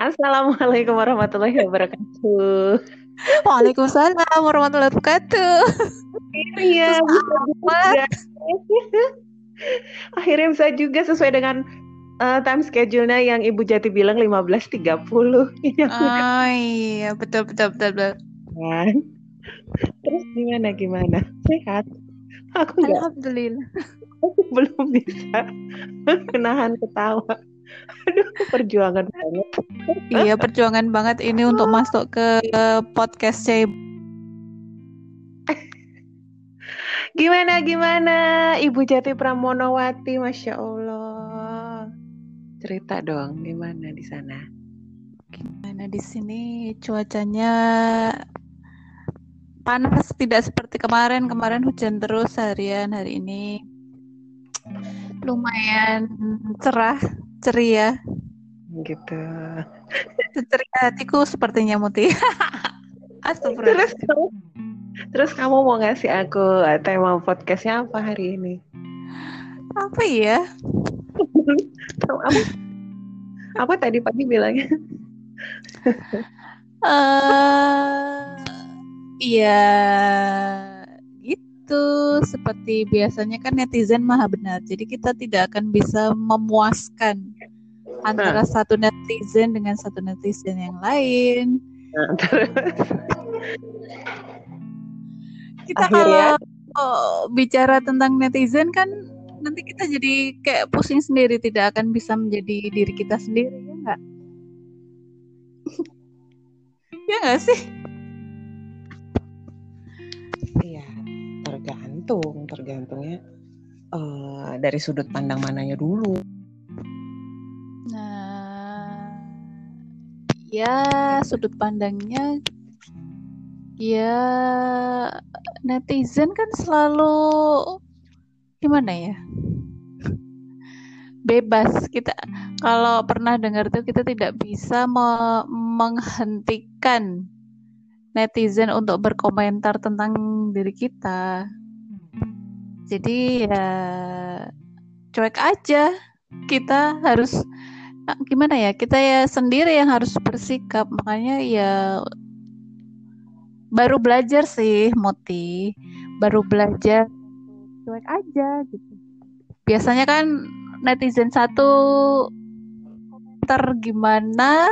Assalamualaikum warahmatullahi wabarakatuh. Waalaikumsalam warahmatullahi wabarakatuh. Iya, Akhirnya bisa juga sesuai dengan uh, time schedule-nya yang Ibu Jati bilang 15.30. Iya. Oh iya, betul betul betul. betul. Kan? Terus gimana gimana? Sehat? Aku. Alhamdulillah. Aku belum bisa menahan ketawa. Aduh, perjuangan banget. iya, perjuangan banget ini untuk masuk ke podcast saya. Gimana gimana Ibu Jati Pramonowati, masya Allah. Cerita dong, gimana di sana? Gimana di sini cuacanya panas tidak seperti kemarin. Kemarin hujan terus harian, hari ini lumayan cerah, ceria. Gitu. Ceria hatiku sepertinya Muti. Terus Terus kamu mau ngasih aku tema podcastnya apa hari ini? Apa ya? apa, apa tadi pagi bilangnya? uh, iya itu seperti biasanya kan netizen maha benar. Jadi kita tidak akan bisa memuaskan antara nah. satu netizen dengan satu netizen yang lain. Nah, kita Akhirnya, kalau oh, bicara tentang netizen kan nanti kita jadi kayak pusing sendiri tidak akan bisa menjadi diri kita sendiri ya nggak ya nggak sih tergantung tergantungnya uh, dari sudut pandang mananya dulu. Nah ya sudut pandangnya ya netizen kan selalu gimana ya bebas. Kita kalau pernah dengar tuh kita tidak bisa me menghentikan netizen untuk berkomentar tentang diri kita jadi ya cuek aja. Kita harus gimana ya kita ya sendiri yang harus bersikap. Makanya ya baru belajar sih Moti baru belajar cuek aja gitu. Biasanya kan netizen satu komentar gimana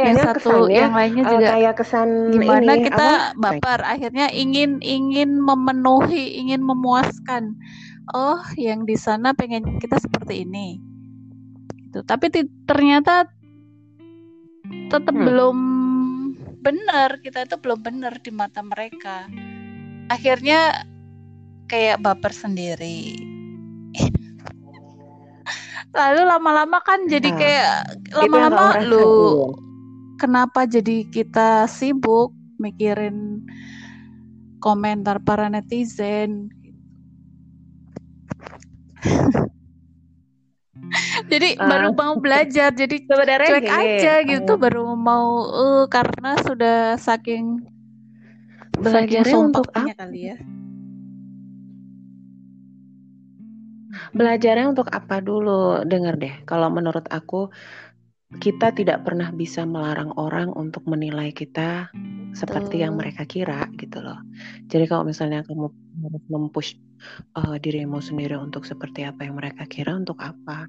yang satu kesannya, yang lainnya juga kayak kesan gimana ini, kita apa? baper akhirnya ingin ingin memenuhi ingin memuaskan. Oh yang di sana pengen kita seperti ini. Gitu. Tapi ternyata tetap hmm. belum benar kita itu belum benar di mata mereka. Akhirnya kayak baper sendiri. Lalu lama-lama kan jadi nah, kayak lama-lama lu kenapa jadi kita sibuk mikirin komentar para netizen? Jadi uh, baru mau belajar jadi sebenarnya cuek gini, aja gitu uh, baru mau uh, karena sudah saking belajarnya untuk apa? kali ya. Belajarnya untuk apa dulu? Dengar deh kalau menurut aku kita tidak pernah bisa melarang orang untuk menilai kita seperti yang mereka kira gitu loh. Jadi kalau misalnya kamu harus mempush uh, dirimu sendiri untuk seperti apa yang mereka kira untuk apa?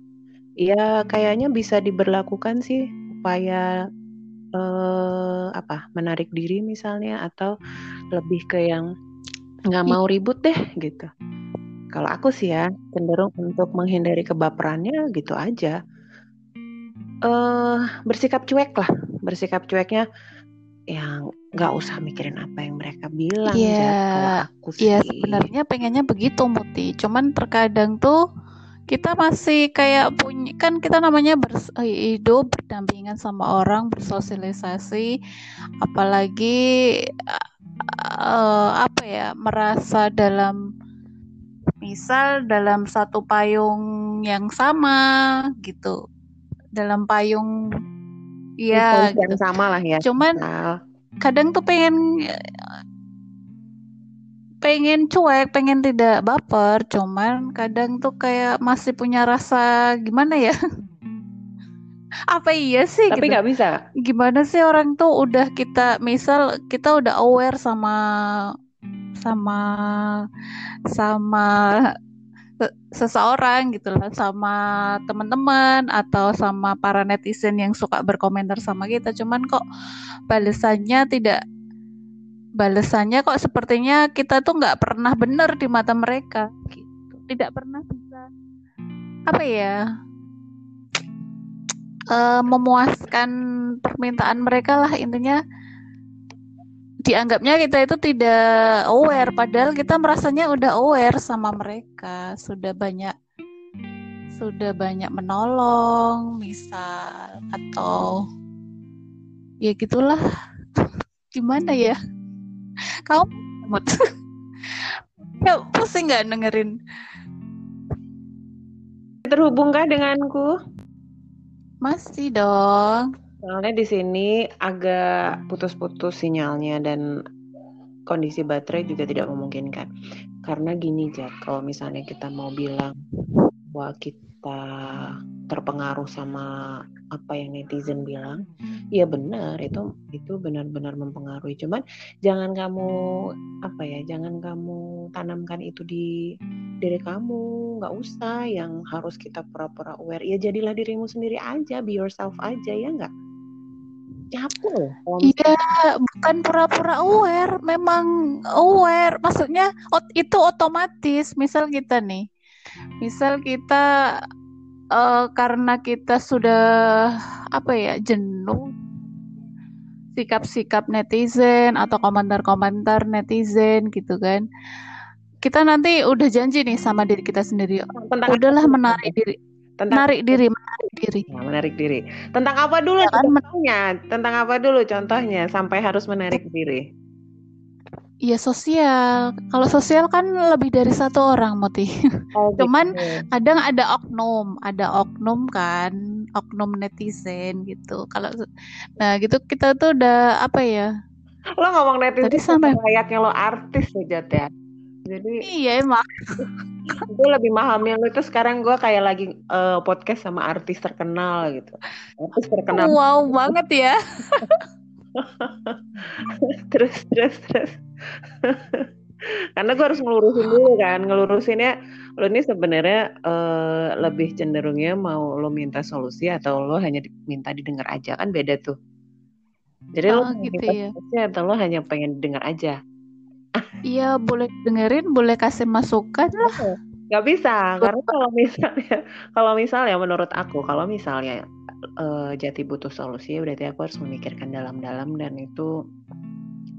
Ya kayaknya bisa diberlakukan sih upaya eh, apa menarik diri misalnya atau lebih ke yang nggak mau ribut deh gitu. Kalau aku sih ya cenderung untuk menghindari kebaperannya gitu aja. Eh bersikap cuek lah, bersikap cueknya yang nggak usah mikirin apa yang mereka bilang. Iya, yeah, iya sebenarnya pengennya begitu Muti. Cuman terkadang tuh kita masih kayak punya kan kita namanya hidup berdampingan sama orang bersosialisasi apalagi uh, apa ya merasa dalam misal dalam satu payung yang sama gitu dalam payung ya gitu. yang sama lah ya cuman kadang tuh pengen pengen cuek, pengen tidak baper, cuman kadang tuh kayak masih punya rasa gimana ya? apa iya sih tapi gitu. nggak bisa gimana sih orang tuh udah kita misal kita udah aware sama sama sama seseorang gitu lah sama teman-teman atau sama para netizen yang suka berkomentar sama kita. Cuman kok balasannya tidak balasannya kok sepertinya kita tuh nggak pernah benar di mata mereka gitu. Tidak pernah bisa apa ya uh, memuaskan permintaan mereka lah intinya dianggapnya kita itu tidak aware. Padahal kita merasanya udah aware sama mereka. Sudah banyak sudah banyak menolong misal atau ya gitulah. Gimana ya? Kamu ya pusing nggak dengerin? Terhubungkah denganku? Masih dong Soalnya di sini agak putus-putus sinyalnya dan kondisi baterai juga tidak memungkinkan. Karena gini Jack, kalau misalnya kita mau bilang bahwa kita terpengaruh sama apa yang netizen bilang, ya benar itu itu benar-benar mempengaruhi. Cuman jangan kamu apa ya, jangan kamu tanamkan itu di diri kamu, nggak usah yang harus kita pura-pura aware. Ya jadilah dirimu sendiri aja, be yourself aja ya nggak capek Iya, bukan pura-pura aware, memang aware. Maksudnya itu otomatis. Misal kita nih, misal kita uh, karena kita sudah apa ya jenuh sikap-sikap netizen atau komentar-komentar netizen gitu kan. Kita nanti udah janji nih sama diri kita sendiri. Udahlah menarik diri tentang menarik diri menarik diri nah, menarik diri tentang apa dulu ya, kan? contohnya tentang apa dulu contohnya sampai harus menarik diri Iya sosial. Kalau sosial kan lebih dari satu orang, Moti. Oh, gitu. Cuman kadang ada oknum, ada oknum kan, oknum netizen gitu. Kalau nah gitu kita tuh udah apa ya? Lo ngomong netizen Tadi sampai layaknya lo artis aja ya. Jadi iya emang. gue lebih memahami lo itu sekarang gue kayak lagi uh, podcast sama artis terkenal gitu. Artis terkenal. Wow banget ya. terus terus terus. Karena gue harus ngelurusin dulu kan, ngelurusinnya lo ini sebenarnya uh, lebih cenderungnya mau lo minta solusi atau lo hanya minta didengar aja kan beda tuh. Jadi oh, lo gitu minta ya. solusi atau lo hanya pengen dengar aja. Iya, boleh dengerin, boleh kasih masukan lah. Gak bisa, karena kalau misalnya, kalau misalnya menurut aku, kalau misalnya uh, jati butuh solusi, berarti aku harus memikirkan dalam-dalam dan itu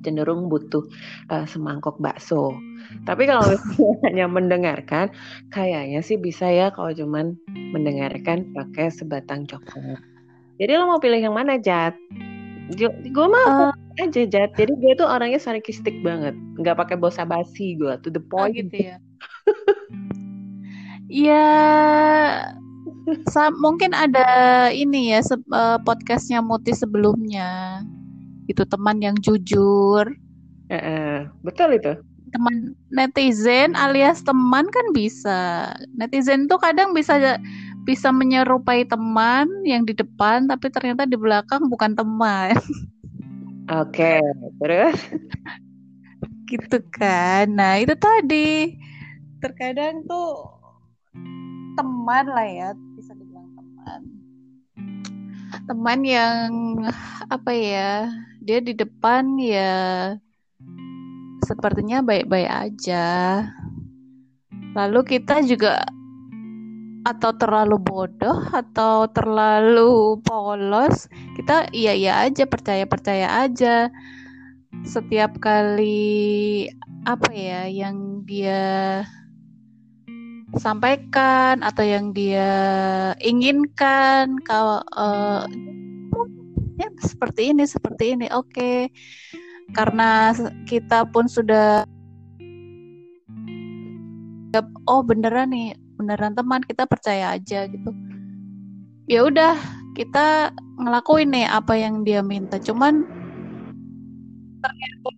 cenderung butuh uh, semangkok bakso. Tapi kalau misalnya hanya mendengarkan, kayaknya sih bisa ya kalau cuman mendengarkan pakai sebatang coklat. Jadi lo mau pilih yang mana, Jat? Gue mau uh, aja Jat. Jadi gue tuh orangnya sarkistik banget, nggak pakai bosa basi gue, to the oh, point. Oh gitu ya. ya mungkin ada ini ya se uh, podcastnya Muti sebelumnya. Itu teman yang jujur. Uh, uh, betul itu. Teman netizen alias teman kan bisa. Netizen tuh kadang bisa bisa menyerupai teman yang di depan tapi ternyata di belakang bukan teman Oke, terus? gitu kan. Nah, itu tadi terkadang tuh teman lah ya, bisa dibilang teman. Teman yang apa ya? Dia di depan ya sepertinya baik-baik aja. Lalu kita juga atau terlalu bodoh atau terlalu polos kita iya iya aja percaya percaya aja setiap kali apa ya yang dia sampaikan atau yang dia inginkan kalau uh, ya seperti ini seperti ini oke okay. karena kita pun sudah oh beneran nih beneran teman kita percaya aja gitu. Ya udah kita ngelakuin nih apa yang dia minta. Cuman ternyata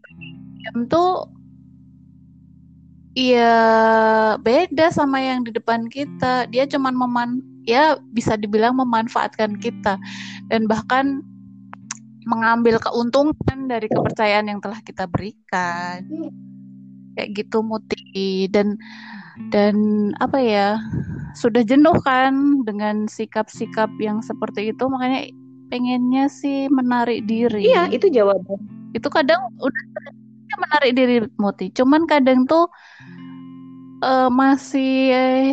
diam tuh ya beda sama yang di depan kita. Dia cuman meman ya bisa dibilang memanfaatkan kita. Dan bahkan mengambil keuntungan dari kepercayaan yang telah kita berikan. Kayak gitu Muti. Dan dan apa ya sudah jenuh kan dengan sikap-sikap yang seperti itu. Makanya pengennya sih menarik diri. Iya itu jawaban. Itu kadang udah menarik diri Muti. Cuman kadang tuh uh, masih eh,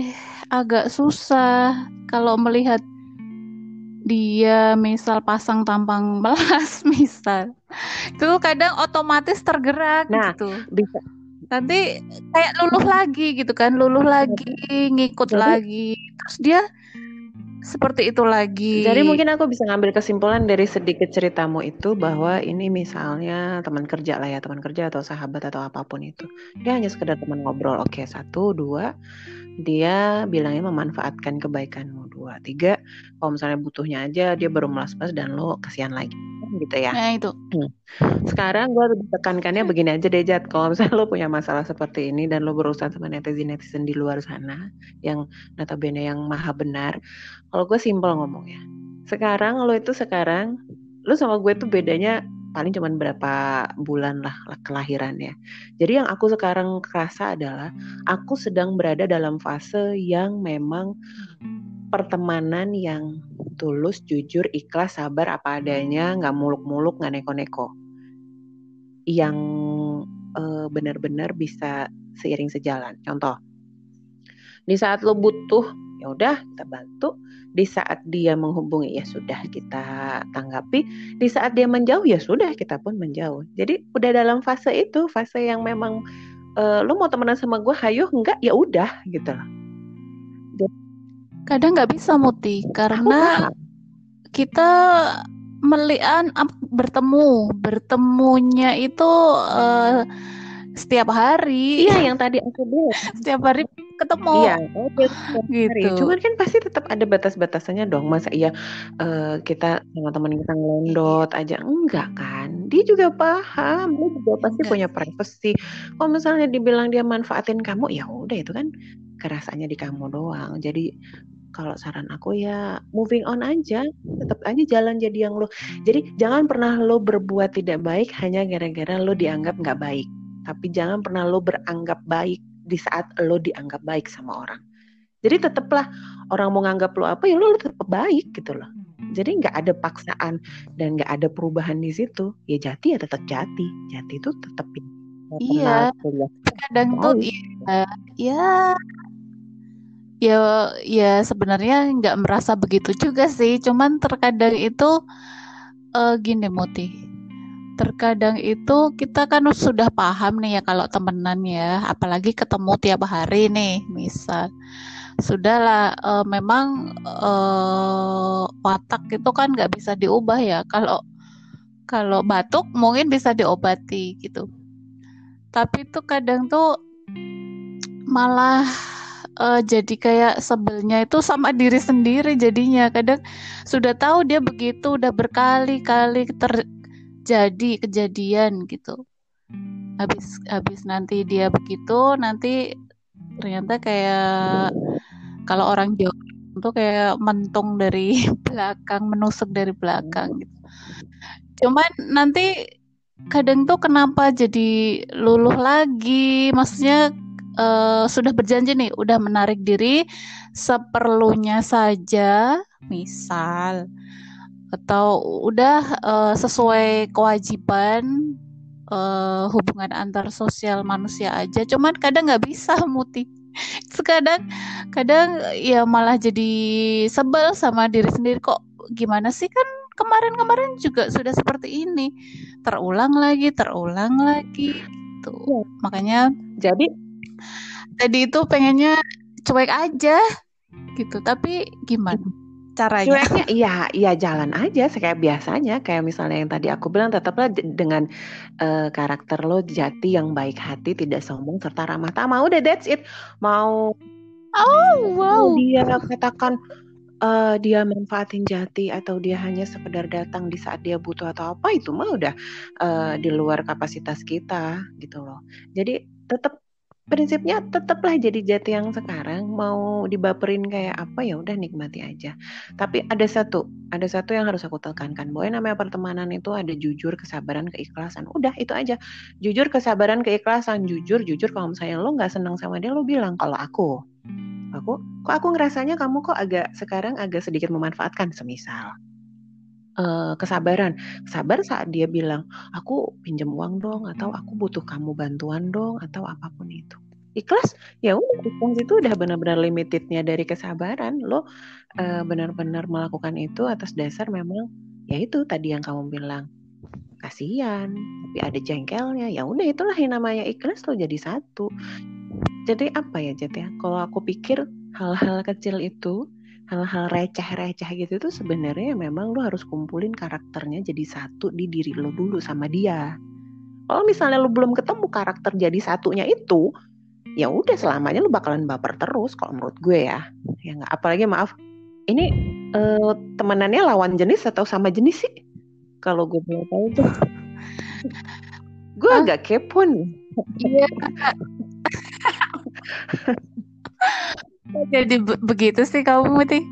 agak susah kalau melihat dia misal pasang tampang melas misal. Itu kadang otomatis tergerak nah, gitu. bisa nanti kayak luluh lagi gitu kan luluh lagi ngikut Jadi, lagi terus dia seperti itu lagi. Jadi mungkin aku bisa ngambil kesimpulan dari sedikit ceritamu itu bahwa ini misalnya teman kerja lah ya teman kerja atau sahabat atau apa pun itu. Dia hanya sekedar teman ngobrol. Oke satu dua dia bilangnya memanfaatkan kebaikanmu. Dua tiga kalau misalnya butuhnya aja dia baru melas-melas dan lo kasihan lagi gitu ya. Nah itu. Hmm. sekarang gue lebih tekankannya begini aja deh Jat. Kalau misalnya lo punya masalah seperti ini dan lo berurusan sama netizen netizen di luar sana yang notabene yang maha benar kalau gue simpel ngomongnya sekarang lo itu sekarang lo sama gue tuh bedanya paling cuma berapa bulan lah kelahirannya. Jadi yang aku sekarang kerasa adalah aku sedang berada dalam fase yang memang pertemanan yang tulus, jujur, ikhlas, sabar apa adanya, nggak muluk-muluk, nggak neko-neko. Yang uh, benar-benar bisa seiring sejalan. Contoh, di saat lo butuh, ya udah kita bantu. Di saat dia menghubungi ya sudah kita tanggapi. Di saat dia menjauh ya sudah kita pun menjauh. Jadi udah dalam fase itu fase yang memang uh, lo mau temenan sama gue hayo enggak ya udah gitu loh. Kadang nggak bisa muti karena kita melihat bertemu. Bertemunya itu uh, setiap hari. Iya, yang tadi aku bilang. setiap hari ketemu. Iya, oke. gitu. Cuman kan pasti tetap ada batas-batasannya dong. Masa iya uh, kita sama teman kita ngelondot iya. aja enggak kan? Dia juga paham, dia juga pasti enggak. punya privacy. Kalau misalnya dibilang dia manfaatin kamu, ya udah itu kan kerasanya di kamu doang. Jadi kalau saran aku ya moving on aja tetap aja jalan jadi yang lo jadi jangan pernah lo berbuat tidak baik hanya gara-gara lo dianggap nggak baik tapi jangan pernah lo beranggap baik di saat lo dianggap baik sama orang. Jadi tetaplah orang mau nganggap lo apa ya lo, tetap baik gitu loh. Jadi nggak ada paksaan dan nggak ada perubahan di situ. Ya jati ya tetap jati. Jati itu tetap iya. Kadang tuh iya, ya ya ya sebenarnya nggak merasa begitu juga sih. Cuman terkadang itu uh, gini Muti terkadang itu kita kan sudah paham nih ya kalau temenan ya apalagi ketemu tiap hari nih misal. Sudahlah e, memang e, watak itu kan nggak bisa diubah ya. Kalau kalau batuk mungkin bisa diobati gitu. Tapi itu kadang tuh malah uh, jadi kayak sebelnya itu sama diri sendiri jadinya. Kadang sudah tahu dia begitu udah berkali-kali ter jadi kejadian gitu. Habis habis nanti dia begitu nanti ternyata kayak kalau orang Jawa itu kayak mentung dari belakang menusuk dari belakang gitu. Cuman nanti kadang tuh kenapa jadi luluh lagi? Maksudnya uh, sudah berjanji nih udah menarik diri seperlunya saja misal atau udah uh, sesuai kewajiban uh, hubungan antar sosial manusia aja. Cuman kadang nggak bisa muti. Sekadang kadang ya malah jadi sebel sama diri sendiri. Kok gimana sih? Kan kemarin-kemarin juga sudah seperti ini. Terulang lagi terulang lagi gitu. Ya. makanya jadi? tadi itu pengennya cuek aja gitu. Tapi gimana caranya? Cueknya iya iya jalan aja kayak biasanya kayak misalnya yang tadi aku bilang tetaplah dengan uh, karakter lo jati yang baik hati tidak sombong serta ramah tamah udah that's it. Mau oh wow. dia katakan uh, dia manfaatin jati atau dia hanya sekedar datang di saat dia butuh atau apa itu mah udah uh, di luar kapasitas kita gitu loh. Jadi tetap prinsipnya tetaplah jadi jati yang sekarang mau dibaperin kayak apa ya udah nikmati aja. Tapi ada satu ada satu yang harus aku tekankan bahwa namanya pertemanan itu ada jujur kesabaran keikhlasan. Udah itu aja. Jujur kesabaran keikhlasan. Jujur jujur kalau misalnya lo nggak senang sama dia lo bilang kalau aku aku kok aku ngerasanya kamu kok agak sekarang agak sedikit memanfaatkan? Semisal uh, kesabaran. Sabar saat dia bilang, "Aku pinjam uang dong," atau "Aku butuh kamu bantuan dong," atau apa pun itu. Ikhlas, ya udah ikhlas itu udah benar-benar limitednya dari kesabaran. Lo uh, benar-benar melakukan itu atas dasar memang ya itu tadi yang kamu bilang kasihan, tapi ada jengkelnya. Ya udah itulah yang namanya ikhlas lo jadi satu. Jadi apa ya Jet ya? Kalau aku pikir hal-hal kecil itu hal-hal receh-receh gitu tuh sebenarnya memang lu harus kumpulin karakternya jadi satu di diri lo dulu sama dia. Kalau misalnya lu belum ketemu karakter jadi satunya itu, ya udah selamanya lu bakalan baper terus kalau menurut gue ya. Ya nggak apalagi maaf. Ini eh, temenannya lawan jenis atau sama jenis sih? Kalau gue boleh tahu tuh. gue ah. agak kepo nih. Iya. Jadi be begitu sih kamu Muti?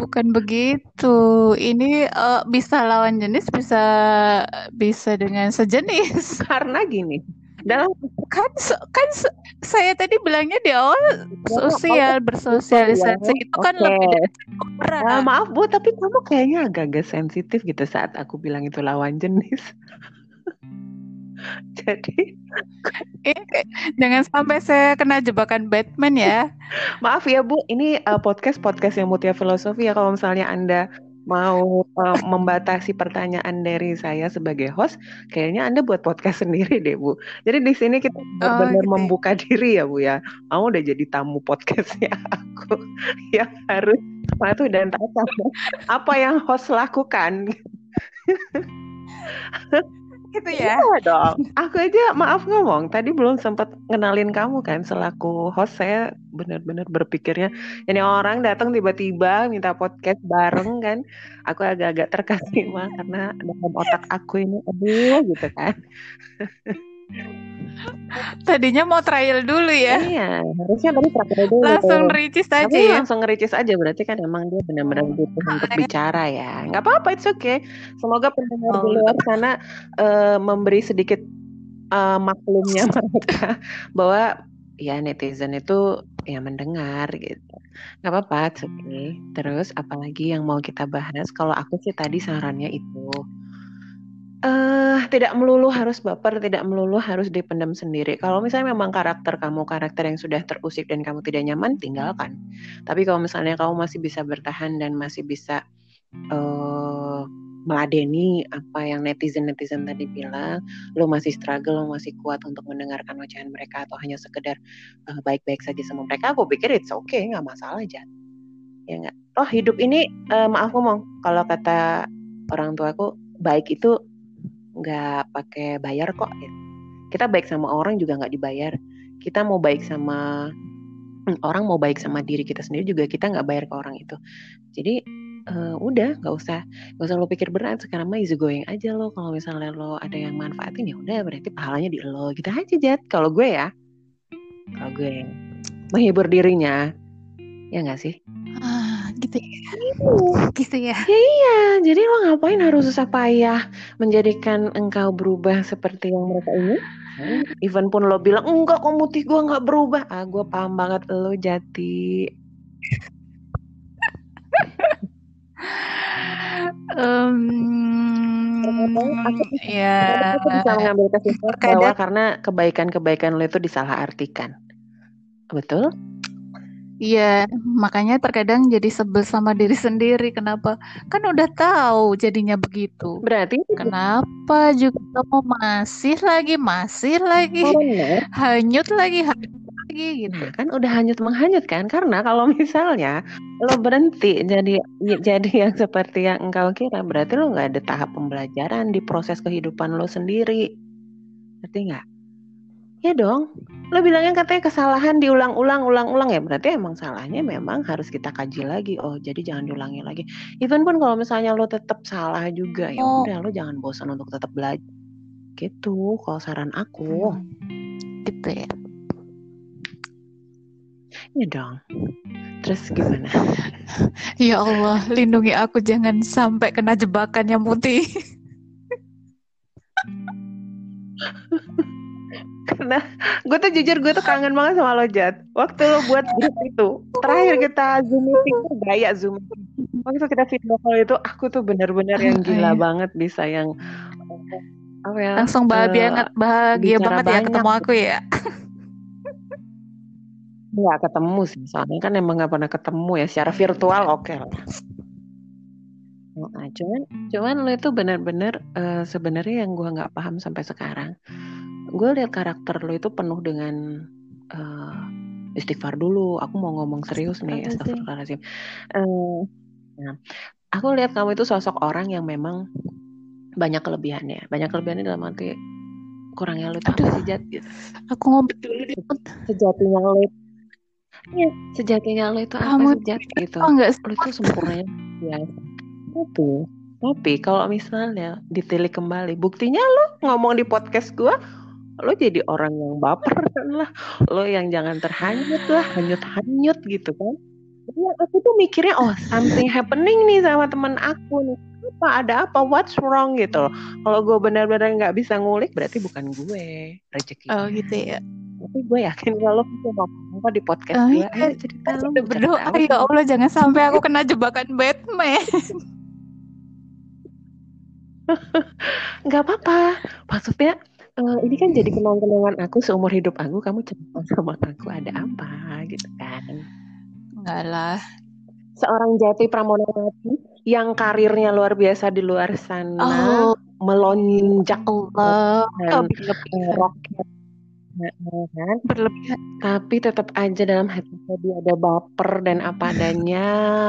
Bukan begitu. Ini uh, bisa lawan jenis, bisa bisa dengan sejenis. Karena gini, dalam kan kan saya tadi bilangnya di awal sosial bersosialisasi ya. itu kan okay. lebih dari orang. Nah, maaf Bu, tapi kamu kayaknya agak-agak sensitif gitu saat aku bilang itu lawan jenis. Jadi eh, jangan sampai saya kena jebakan Batman ya. Maaf ya Bu, ini uh, podcast podcast yang Mutia Filosofi ya kalau misalnya Anda mau uh, membatasi pertanyaan dari saya sebagai host, kayaknya Anda buat podcast sendiri deh, Bu. Jadi di sini kita benar-benar oh, gitu. Ya. membuka diri ya, Bu ya. Kamu udah jadi tamu podcastnya aku yang harus patuh dan taat apa yang host lakukan gitu ya. Iya dong. Aku aja maaf ngomong, tadi belum sempat ngenalin kamu kan selaku host saya benar-benar berpikirnya ini orang datang tiba-tiba minta podcast bareng kan. Aku agak-agak terkesima karena dalam otak aku ini aduh gitu kan. Tadinya mau trial dulu ya. Iya, harusnya tadi trial dulu. Langsung ricis aja Tapi ya. langsung ngericis aja berarti kan emang dia benar-benar oh, butuh oh, untuk bicara ya. Nggak apa-apa, it's okay. Semoga pendengar oh. di luar sana uh, memberi sedikit uh, maklumnya mereka bahwa ya netizen itu ya mendengar gitu. Nggak apa-apa, it's okay. Terus apalagi yang mau kita bahas? Kalau aku sih tadi sarannya itu Uh, tidak melulu harus baper, tidak melulu harus dipendam sendiri. Kalau misalnya memang karakter kamu karakter yang sudah terusik dan kamu tidak nyaman, tinggalkan. Tapi kalau misalnya kamu masih bisa bertahan dan masih bisa uh, meladeni apa yang netizen-netizen tadi bilang, lo masih struggle, lo masih kuat untuk mendengarkan ocehan mereka atau hanya sekedar uh, baik-baik saja sama mereka, aku pikir it's okay, nggak masalah aja. Ya nggak. Oh hidup ini, uh, maaf ngomong, kalau kata orang tuaku, baik itu nggak pakai bayar kok gitu. kita baik sama orang juga nggak dibayar. Kita mau baik sama hmm, orang mau baik sama diri kita sendiri juga kita nggak bayar ke orang itu. Jadi uh, udah nggak usah nggak usah lo pikir berat. Sekarang mah easy going aja lo. Kalau misalnya lo ada yang manfaatin ya udah berarti pahalanya di lo. Gitu aja jat kalau gue ya. Kalau gue menghibur dirinya. Ya nggak sih gitu ya. Gitu ya. Iya jadi lo ngapain harus susah payah menjadikan engkau berubah seperti yang mereka ingin even pun lo bilang enggak kok mutih gue nggak berubah. Ah gue paham banget lo jati. Um, ya. Aku bisa mengambil kesimpulan bahwa karena kebaikan-kebaikan lo itu disalahartikan betul Iya, makanya terkadang jadi sebel sama diri sendiri. Kenapa? Kan udah tahu jadinya begitu. Berarti kenapa juga kamu masih lagi, masih lagi, oh, hanyut lagi, hanyut lagi gitu. Nah, kan udah hanyut menghanyut kan? Karena kalau misalnya lo berhenti jadi jadi yang seperti yang engkau kira, berarti lo nggak ada tahap pembelajaran di proses kehidupan lo sendiri. Ngerti nggak? Ya dong. Lo bilangnya katanya kesalahan diulang-ulang, ulang-ulang ya berarti emang salahnya memang harus kita kaji lagi. Oh, jadi jangan diulangi lagi. Even pun kalau misalnya lo tetap salah juga ya oh. udah lo jangan bosan untuk tetap belajar. Gitu kalau saran aku. Hmm. Gitu ya. Ya dong. Terus gimana? ya Allah, lindungi aku jangan sampai kena jebakannya Muti. Karena gue tuh jujur gue tuh kangen banget sama lo Jat. Waktu lo buat grup itu, terakhir kita zoom meeting gaya zoom meeting. Waktu kita video call itu, aku tuh bener-bener yang gila iya. banget bisa yang apa ya? Langsung bahagia uh, bahagia banget ya ketemu aku ya. Nggak ketemu sih, soalnya kan emang nggak pernah ketemu ya secara virtual oke okay lah. Nah, cuman cuman lo itu benar-benar uh, sebenarnya yang gue nggak paham sampai sekarang gue lihat karakter lo itu penuh dengan uh, istighfar dulu. Aku mau ngomong serius nih, astagfirullahaladzim. Uh, nah, aku lihat kamu itu sosok orang yang memang banyak kelebihannya. Banyak kelebihannya dalam arti kurangnya lo itu apa sih Jat? Gitu. Aku ngobrol dulu di Sejatinya lo Iya, sejatinya lo itu apa sih Jat? Gitu. Oh, enggak. Lo itu sempurnanya biasa. Tapi, tapi kalau misalnya ditilik kembali, buktinya lo ngomong di podcast gue, lo jadi orang yang baper kan lah. Lo yang jangan terhanyut lah hanyut-hanyut gitu kan. Jadi aku tuh mikirnya oh something happening nih sama teman aku nih. Apa ada apa? What's wrong? Gitu loh. Kalau gue benar-benar nggak bisa ngulik berarti bukan gue rezeki oh gitu ya. Tapi gue yakin kalau bisa ngomong di podcast oh, gue iya. ayo cerita lo berdoa. ya Allah jangan sampai aku kena jebakan Batman. Nggak apa-apa. Maksudnya uh, ini kan jadi kenang-kenangan aku seumur hidup aku kamu cerita sama aku ada apa gitu kan? Enggak lah. Seorang jati pramonawati yang karirnya luar biasa di luar sana oh. melonjak Allah. oh, kan? Berlebihan tapi tetap aja dalam hati dia ada baper dan apa adanya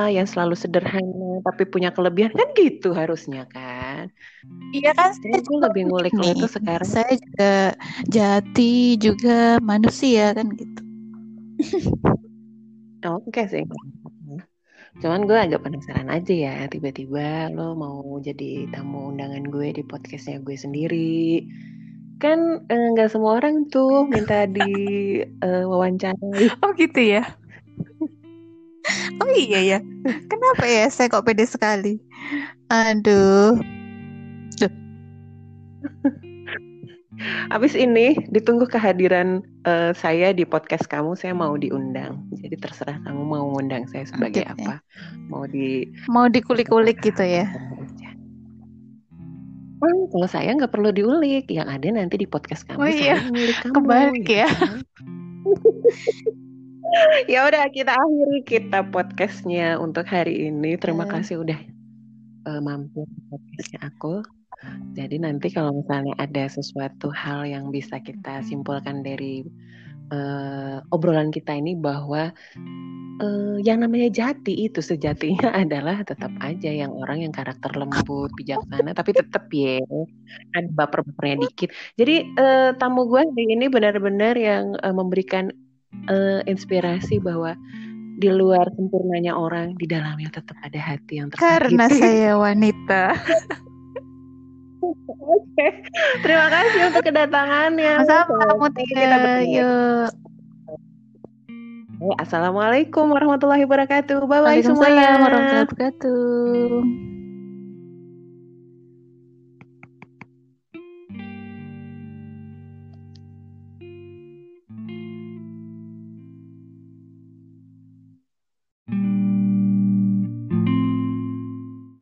yang selalu sederhana tapi punya kelebihan. Kan gitu harusnya kan? Iya kan? Saya juga lebih ngulik nih itu sekarang. saya juga jati juga manusia kan gitu. Oke okay sih. Cuman gue agak penasaran aja ya, tiba-tiba lo mau jadi tamu undangan gue di podcastnya gue sendiri kan eh, nggak uh, semua orang tuh minta di uh, wawancarai. Oh gitu ya. Oh iya ya. Kenapa ya saya kok pede sekali? Aduh. Duh. Abis ini ditunggu kehadiran uh, saya di podcast kamu, saya mau diundang. Jadi terserah kamu mau ngundang saya sebagai okay, apa. Mau di mau dikulik-kulik gitu ya. Oh, kalau saya nggak perlu diulik, yang ada nanti di podcast kamu. Oh iya, kamu, kebalik gitu ya. Kan. ya udah kita akhiri kita podcastnya untuk hari ini. Terima uh. kasih udah uh, mampir podcastnya aku. Jadi nanti kalau misalnya ada sesuatu hal yang bisa kita simpulkan dari uh, obrolan kita ini bahwa uh, yang namanya jati itu sejatinya adalah tetap aja yang orang yang karakter lembut, bijaksana, tapi tetap ya ada baper-bapernya dikit. Jadi uh, tamu gue hari ini benar-benar yang uh, memberikan uh, inspirasi bahwa di luar sempurnanya orang, di dalamnya tetap ada hati yang tersakiti. Karena saya wanita. Oke, terima kasih untuk kedatangannya. Sama-sama, Tia. Yuk. Assalamualaikum warahmatullahi wabarakatuh. Bye bye semuanya. warahmatullahi wabarakatuh.